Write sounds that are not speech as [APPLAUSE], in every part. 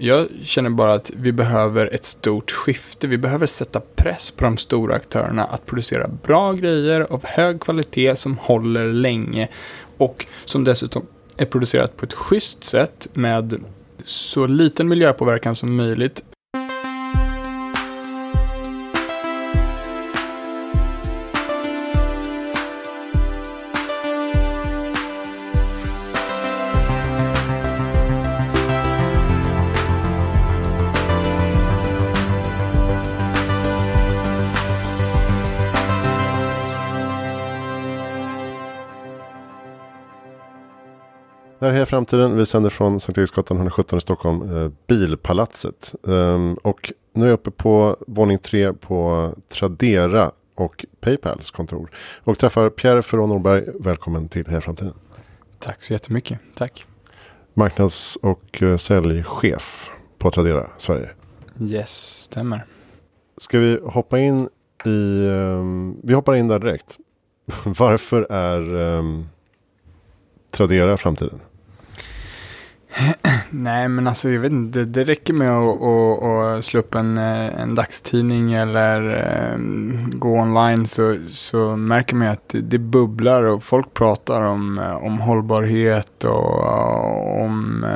Jag känner bara att vi behöver ett stort skifte. Vi behöver sätta press på de stora aktörerna att producera bra grejer av hög kvalitet som håller länge och som dessutom är producerat på ett schysst sätt med så liten miljöpåverkan som möjligt Det här är Framtiden. Vi sänder från Sankt Eriksgatan 117 i Stockholm. Eh, Bilpalatset. Um, och nu är jag uppe på våning tre på Tradera och Paypals kontor. Och träffar Pierre Ferron Norberg. Välkommen till Heja Framtiden. Tack så jättemycket. Tack. Marknads och uh, säljchef på Tradera Sverige. Yes, stämmer. Ska vi hoppa in i... Um, vi hoppar in där direkt. [LAUGHS] Varför är um, Tradera framtiden? [CLEARS THROAT] Nej, men alltså jag vet inte. Det räcker med att, att, att slå upp en, eh, en dagstidning eller um, gå online så, så märker man att det bubblar och folk pratar om, eh, om hållbarhet och om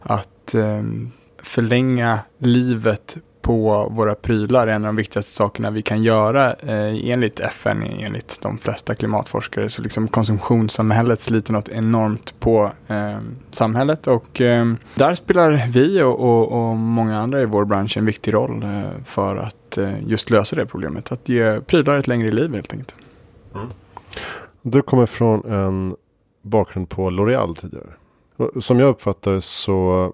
att um, förlänga livet på våra prylar är en av de viktigaste sakerna vi kan göra eh, enligt FN, enligt de flesta klimatforskare. Så liksom konsumtionssamhället sliter något enormt på eh, samhället och eh, där spelar vi och, och, och, många andra i vår bransch en viktig roll eh, för att eh, just lösa det problemet. Att ge prylar ett längre liv helt enkelt. Mm. Du kommer från en bakgrund på L'Oreal tidigare. Som jag uppfattar det så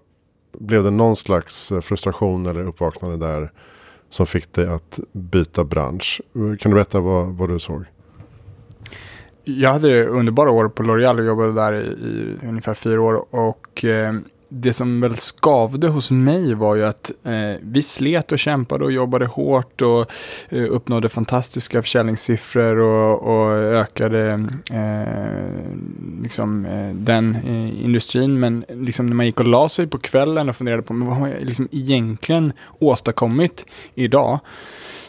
blev det någon slags eh, frustration eller uppvaknande där som fick dig att byta bransch? Kan du berätta vad, vad du såg? Jag hade underbara år på L'Oreal och jobbade där i, i ungefär fyra år. Och eh, det som väl skavde hos mig var ju att eh, vi slet och kämpade och jobbade hårt och eh, uppnådde fantastiska försäljningssiffror och, och ökade eh, liksom, eh, den eh, industrin. Men liksom när man gick och la sig på kvällen och funderade på men vad har jag liksom egentligen åstadkommit idag?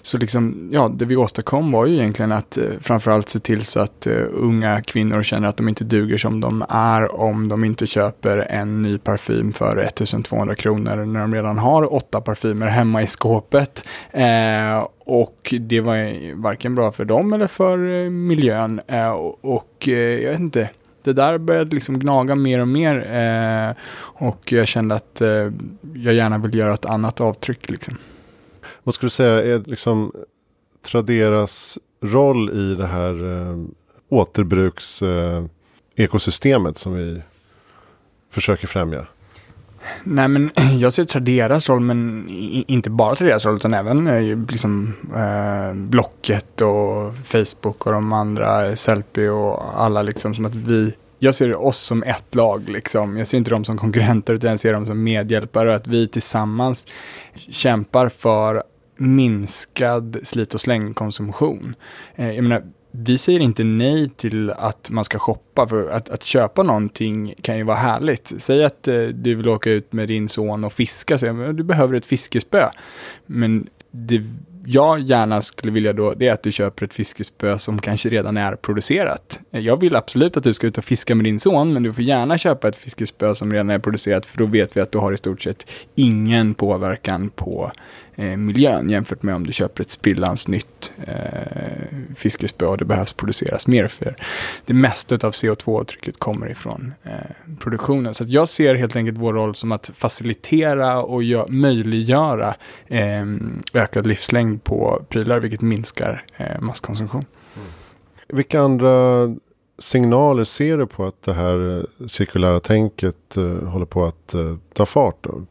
Så liksom, ja, det vi åstadkom var ju egentligen att eh, framförallt se till så att eh, unga kvinnor känner att de inte duger som de är om de inte köper en ny parfym för 1200 kronor när de redan har åtta parfymer hemma i skåpet. Eh, och det var varken bra för dem eller för eh, miljön. Eh, och eh, jag vet inte, det där började liksom gnaga mer och mer. Eh, och jag kände att eh, jag gärna vill göra ett annat avtryck. Liksom. Vad skulle du säga är liksom Traderas roll i det här eh, återbruks eh, ekosystemet som vi försöker främja? Nej men [CLEARS THROAT] jag ser Traderas roll, men inte bara Traderas roll utan även eh, liksom, eh, Blocket och Facebook och de andra, Sellpy och alla liksom som att vi jag ser oss som ett lag. Liksom. Jag ser inte dem som konkurrenter utan jag ser dem som medhjälpare och att vi tillsammans kämpar för minskad slit och slängkonsumtion. Eh, jag menar, vi säger inte nej till att man ska shoppa, för att, att köpa någonting kan ju vara härligt. Säg att eh, du vill åka ut med din son och fiska, så du behöver ett fiskespö. Men det jag gärna skulle vilja då, det är att du köper ett fiskespö som kanske redan är producerat. Jag vill absolut att du ska ut och fiska med din son, men du får gärna köpa ett fiskespö som redan är producerat, för då vet vi att du har i stort sett ingen påverkan på eh, miljön jämfört med om du köper ett sprillans nytt eh, fiskespö och det behövs produceras mer för det mesta av CO2-trycket kommer ifrån eh, produktionen. Så jag ser helt enkelt vår roll som att facilitera och möjliggöra eh, ökad livslängd på prylar, vilket minskar eh, masskonsumtion. Mm. Vilka andra signaler ser du på att det här eh, cirkulära tänket eh, håller på att eh, ta fart? Då?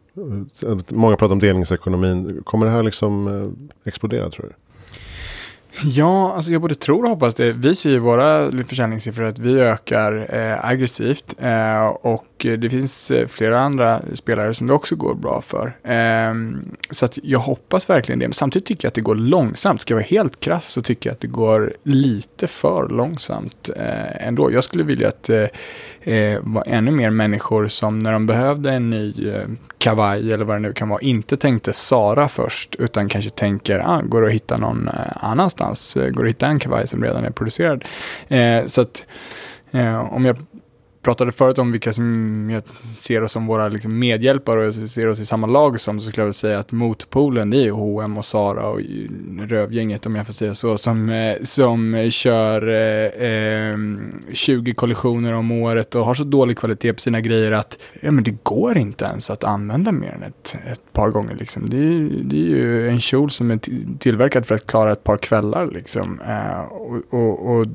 Många pratar om delningsekonomin. Kommer det här liksom explodera tror du? Ja, alltså jag både tror och hoppas det. Vi ser ju våra försäljningssiffror att vi ökar eh, aggressivt eh, och och Eh, det finns eh, flera andra spelare som det också går bra för. Ehm, så att jag hoppas verkligen det. Men samtidigt tycker jag att det går långsamt. Ska jag vara helt krass så tycker jag att det går lite för långsamt eh, ändå. Jag skulle vilja att det var ännu mer människor som när de behövde en ny kavaj eller vad det nu kan vara, inte tänkte Sara först, utan kanske tänker, ah, går det att hitta någon annanstans? Går det att hitta en kavaj som redan är producerad? Så att om jag pratade förut om vilka som jag ser oss som våra liksom medhjälpare och ser oss i samma lag som, så skulle jag väl säga att motpolen det är H&M och Sara och Rövgänget om jag får säga så, som, eh, som eh, kör eh, ehm, 20 kollisioner om året och har så dålig kvalitet på sina grejer att ja, men det går inte ens att använda mer än ett, ett par gånger. Liksom. Det, är, det är ju en kjol som är tillverkad för att klara ett par kvällar. Liksom. Eh, och, och, och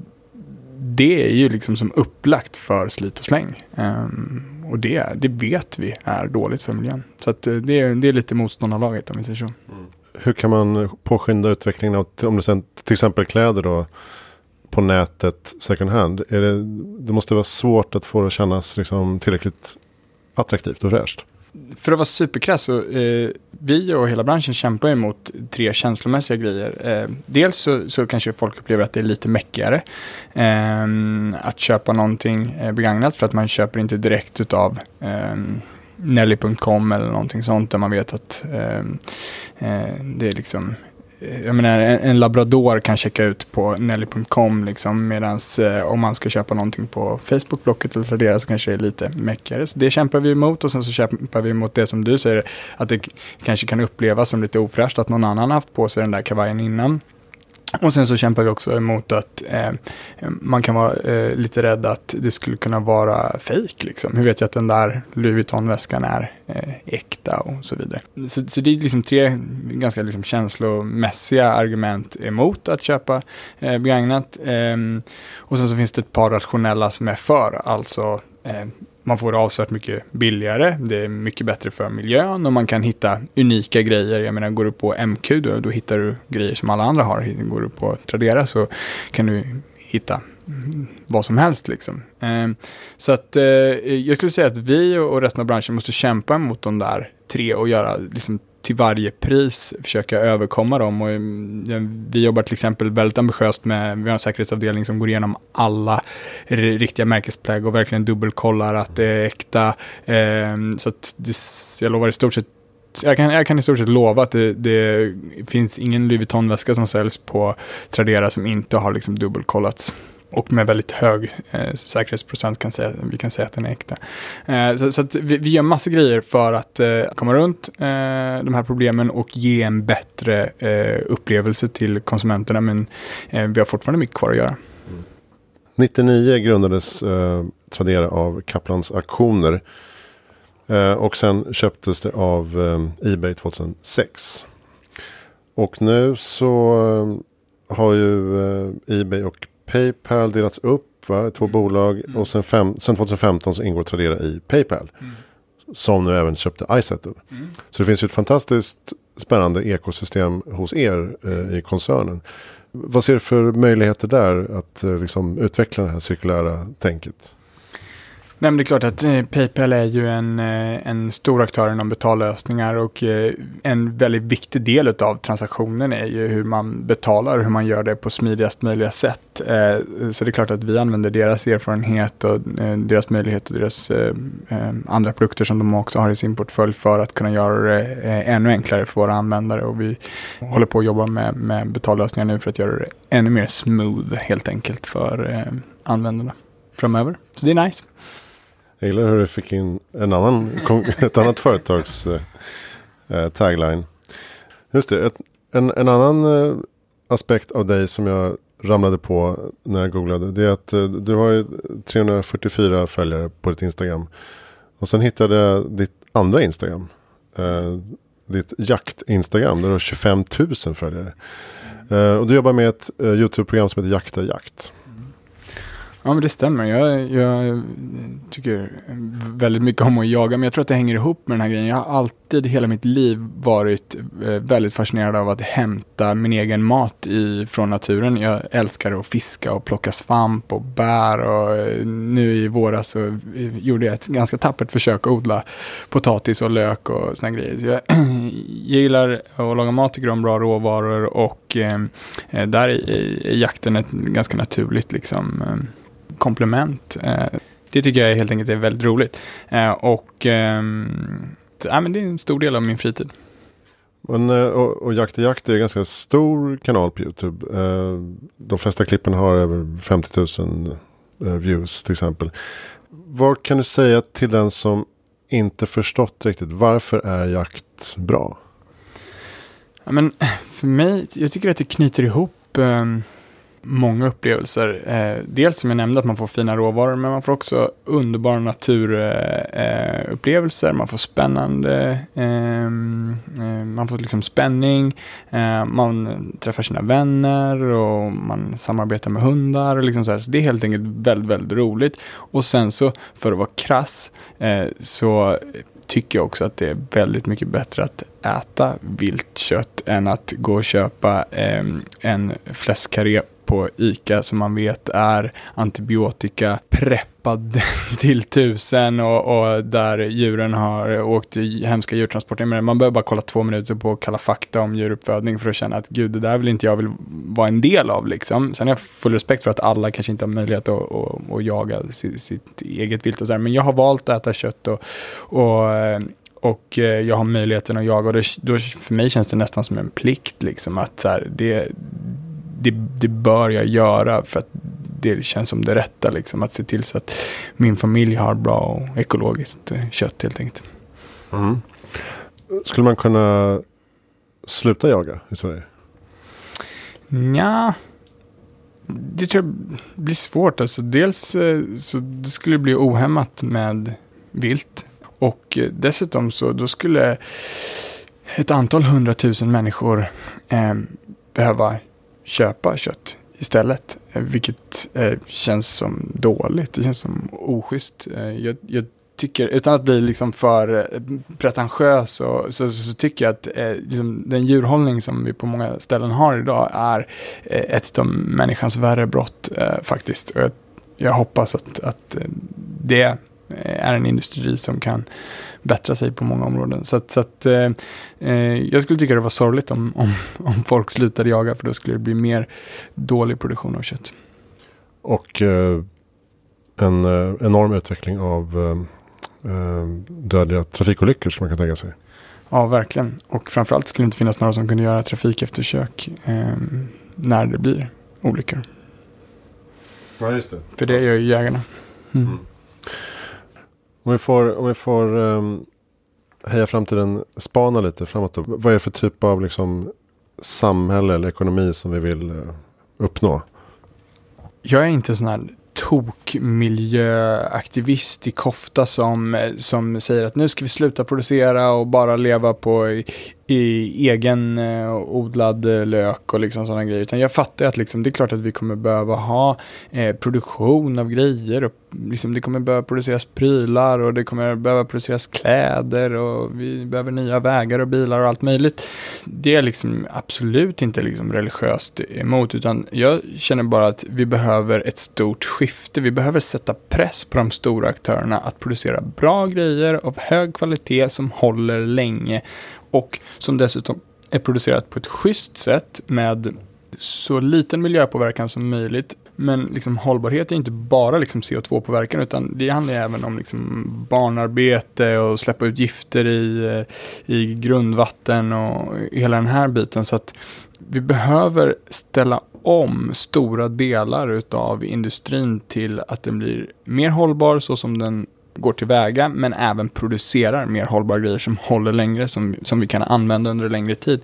det är ju liksom som upplagt för slit och släng. Um, och det, det vet vi är dåligt för miljön. Så att eh, det, är, det är lite motståndarlaget om vi säger så. Mm. Hur kan man påskynda utvecklingen av om det sen till exempel kläder då på nätet second hand? Är det, det måste vara svårt att få det att kännas liksom tillräckligt attraktivt och fräscht för att vara superkrass så eh, vi och hela branschen kämpar emot tre känslomässiga grejer. Eh, dels så, så, kanske folk upplever att det är lite mäckigare eh, att köpa någonting eh, begagnat för att man köper inte direkt utav eh, Nelly.com eller någonting sånt där man vet att eh, eh det är liksom Eh, jag menar, en, en, labrador kan checka ut på Nelly.com liksom, medan eh, om man ska köpa någonting på Facebook, Blocket eller Tradera så kanske det är lite meckigare. Så det kämpar vi emot och sen så kämpar vi emot det som du säger, att det kanske kan upplevas som lite ofräscht att någon annan haft på sig den där kavajen innan. Och sen så kämpar vi också emot att eh, man kan vara eh, lite rädd att det skulle kunna vara fejk. Liksom. Hur vet jag att den där Louis Vuitton-väskan är eh, äkta och så vidare. Så, så, det är liksom tre ganska liksom känslomässiga argument emot att köpa eh, begagnat. Ehm, och sen så finns det ett par rationella som är för. Alltså eh, man får det avsevärt mycket billigare, det är mycket bättre för miljön och man kan hitta unika grejer. Jag menar, går du på MQ då, då hittar du grejer som alla andra har. Går du på Tradera så kan du hitta vad som helst liksom. Ehm, så att eh, jag skulle säga att vi och resten av branschen måste kämpa mot de där tre och göra liksom till varje pris försöka överkomma dem. Och, mm, vi jobbar till exempel väldigt ambitiöst med, vi har en säkerhetsavdelning som går igenom alla riktiga märkesplagg och verkligen dubbelkollar att det är äkta. Ehm, så att det, jag lovar i stort sett jag kan, jag kan i stort sett lova att det, det finns ingen Louis Vuitton-väska som säljs på Tradera som inte har liksom dubbelkollats och med väldigt hög eh, säkerhetsprocent kan säga, vi kan säga att den är äkta. Eh, så, så vi, vi, gör massa grejer för att eh, komma runt eh, de här problemen och ge en bättre eh, upplevelse till konsumenterna men eh, vi har fortfarande mycket kvar att göra. 99 grundades eh, Tradera av Kaplans auktioner eh, och sen köptes det av eh, Ebay 2006. Och nu så har ju Ebay och Paypal delats upp, va? två mm. bolag. Mm. Och sen, fem, sen 2015 så ingår Tradera i Paypal. Mm. Som nu även köpte iSettle. Mm. Så det finns ju ett fantastiskt spännande ekosystem hos er eh, i koncernen. Vad ser du för möjligheter där att eh, liksom, utveckla det här cirkulära tänket? Nej, men det är klart att eh, Paypal är ju en, eh, en stor aktör inom betallösningar och eh, en väldigt viktig del av transaktionen är ju hur man betalar och hur man gör det på smidigast möjliga sätt. Så det är klart att vi använder deras erfarenhet och deras möjlighet och deras andra produkter som de också har i sin portfölj för att kunna göra det ännu enklare för våra användare och vi håller på att jobba med, med betallösningar nu för att göra det ännu mer smooth helt enkelt för användarna framöver. Så det är nice. Jag gillar hur du fick in en annan, [LAUGHS] ett annat företags eh, eh, tagline. Just det, ett, en, en annan eh, aspekt av dig som jag ramlade på när jag googlade. Det är att eh, du har ju 344 följare på ditt Instagram. Och sen hittade jag ditt andra Instagram. Eh, ditt jakt-Instagram. Där du har 25 000 följare. Eh, och du jobbar med ett eh, YouTube-program som heter Jakta Jakt. Ja, men det stämmer. Jag, jag, tycker väldigt mycket om att jaga, men jag tror att det hänger ihop med den här grejen. Jag har alltid hela mitt liv varit eh, väldigt fascinerad av att hämta min egen mat i, från naturen. Jag älskar att fiska och plocka svamp och bär och eh, nu i våras så eh, gjorde jag ett ganska tappert försök att odla potatis och lök och såna grejer. Så jag, jag [CLEARS THROAT] gillar att laga mat, tycker om bra råvaror och eh, där är, är jakten ett ganska naturligt liksom eh, komplement. Eh, det tycker jag helt enkelt är väldigt roligt. Eh, och ehm, ja, men det är en stor del av min fritid. Men, eh, och, och Jakt i jakt är en ganska stor kanal på YouTube. De flesta klippen har över 50 000 views till exempel. Vad kan du säga till den som inte förstått riktigt varför är jakt bra? Ja, men för mig, jag tycker att det knyter ihop um, många upplevelser. Eh, dels som jag nämnde att man får fina råvaror, men man får också underbara naturupplevelser. Eh, eh man får spännande, ehm, eh, man får liksom spänning, eh, man träffar sina vänner och man samarbetar med hundar. Och liksom så, här. så det är helt enkelt väldigt, väldigt roligt. Och sen så, för att vara krass, eh, så tycker jag också att det är väldigt mycket bättre att äta viltkött än att gå och köpa eh, en fläskkarré på ICA som man vet är antibiotika preppad [LAUGHS] till tusen och, och, där djuren har åkt i hemska djurtransporter. Men man behöver bara kolla två minuter på Kalla fakta om djuruppfödning för att känna att gud, det där vill inte jag vill vara en del av. Liksom. Sen har jag full respekt för att alla kanske inte har möjlighet att, att, att jaga sitt, sitt, eget vilt och sådär. Men jag har valt att äta kött och, och och eh, jag har möjligheten att jaga och det, då, för mig känns det nästan som en plikt liksom att så här, det, det, det bör jag göra för att det känns som det rätta. Liksom, att se till så att min familj har bra och ekologiskt eh, kött helt enkelt. Mm. Skulle man kunna sluta jaga i Sverige? Ja, det tror jag blir svårt. Alltså, dels eh, så det skulle det bli ohämmat med vilt. Och eh, dessutom så då skulle ett antal hundratusen människor eh, behöva köpa kött istället. Eh, vilket eh, känns som dåligt. Det känns som oschysst. Eh, jag, jag, tycker, utan att bli liksom för eh, pretentiös, och, så, så, så, tycker jag att eh, liksom den djurhållning som vi på många ställen har idag är eh, ett av människans värre brott eh, faktiskt. Jag, jag, hoppas att, att det är en industri som kan bättra sig på många områden. Så att, så att eh, eh, jag skulle tycka det var sorgligt om, om, [LAUGHS] om folk slutade jaga för då skulle det bli mer dålig produktion av kött. Och eh, en eh, enorm utveckling av eh, eh, dödliga trafikolyckor som man kan tänka sig. Ja, verkligen. Och framförallt skulle det inte finnas några som kunde göra trafikeftersök eh, när det blir olyckor. Ja, just det. För det gör ju jägarna. Mm. Mm. Om vi får, om vi får um, heja framtiden, spana lite framåt då. Vad är det för typ av liksom, samhälle eller ekonomi som vi vill uh, uppnå? Jag är inte sån här tokmiljöaktivist i kofta som, eh, som säger att nu ska vi sluta producera och bara leva på i, egen eh, odlad eh, lök och liksom sådana grejer. Utan jag fattar att liksom, det är klart att vi kommer behöva ha eh, produktion av grejer och liksom, det kommer behöva produceras prylar och det kommer behöva produceras kläder och vi behöver nya vägar och bilar och allt möjligt. Det är liksom absolut inte liksom religiöst emot utan jag känner bara att vi behöver ett stort skifte. Vi behöver sätta press på de stora aktörerna att producera bra grejer av hög kvalitet som håller länge och som dessutom är producerat på ett schysst sätt med så liten miljöpåverkan som möjligt. Men liksom hållbarhet är inte bara liksom CO2-påverkan utan det handlar även om liksom barnarbete och släppa ut gifter i, eh, i grundvatten och hela den här biten. Så att vi behöver ställa om stora delar utav industrin till att den blir mer hållbar så som den går tillväga men även producerar mer hållbara grejer som håller längre, som, som vi kan använda under längre tid.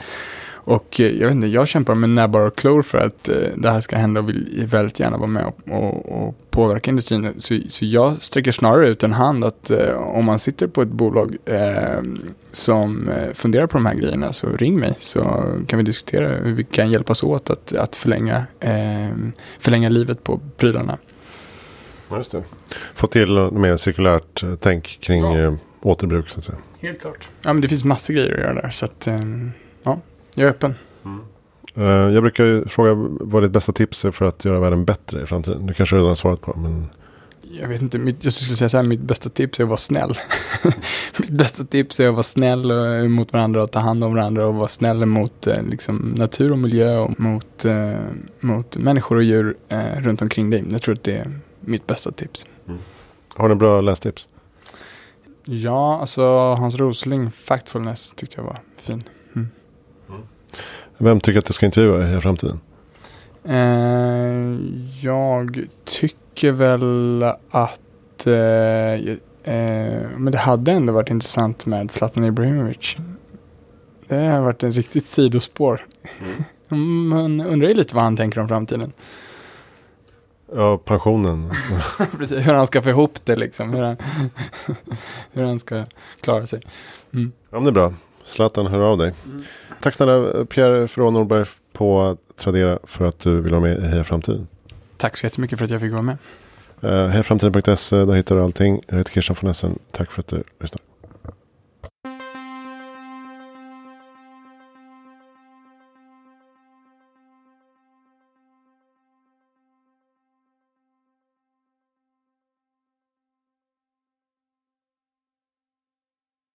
Och eh, jag vet inte, jag kämpar med näbbar och klor för att eh, det här ska hända och vill väldigt gärna vara med och, och, och påverka industrin. Så, så, jag sträcker snarare ut en hand att eh, om man sitter på ett bolag eh, som eh, funderar på de här grejerna så ring mig så kan vi diskutera hur vi kan hjälpas åt att, att förlänga, eh, förlänga livet på prylarna. Just det. Få till mer cirkulärt eh, tänk kring Ja. eh, återbruk så att säga. Helt klart. Ja, men det finns massor grejer att göra där. Så att, eh, ja, jag är öppen. Eh, jag brukar fråga vad ditt bästa tips är för att göra världen bättre i framtiden. Du kanske redan har svarat på men Jag vet inte, mitt, jag skulle säga så här, mitt bästa tips är att vara snäll. [LAUGHS] mitt bästa tips är att vara snäll mot varandra och ta hand om varandra och vara snäll mot liksom, natur och miljö och mot, eh, mot människor och djur eh, runt omkring dig. Jag tror att det är mitt bästa tips. har ni bra lästips? Ja, alltså Hans Rosling, Factfulness, tyckte jag var fin. Vem tycker att du ska intervjua i framtiden? Eh, jag tycker väl att eh, eh, men det hade ändå varit intressant med Zlatan Ibrahimovic. Det har varit en riktigt sidospår. [LAUGHS] Man undrar ju lite vad han tänker om framtiden. Ja, pensionen. [LAUGHS] Precis, hur han ska få ihop det liksom. Hur han, [LAUGHS] hur han ska klara sig. ja, men det är bra. Zlatan, hör av dig. Tack snälla Pierre från Norberg på Tradera för att du vill vara med i Heja Framtiden. Tack så jättemycket för att jag fick vara med. Uh, Hejaframtiden.se, där hittar du allting. Jag heter Christian von Essen. Tack för att du lyssnar.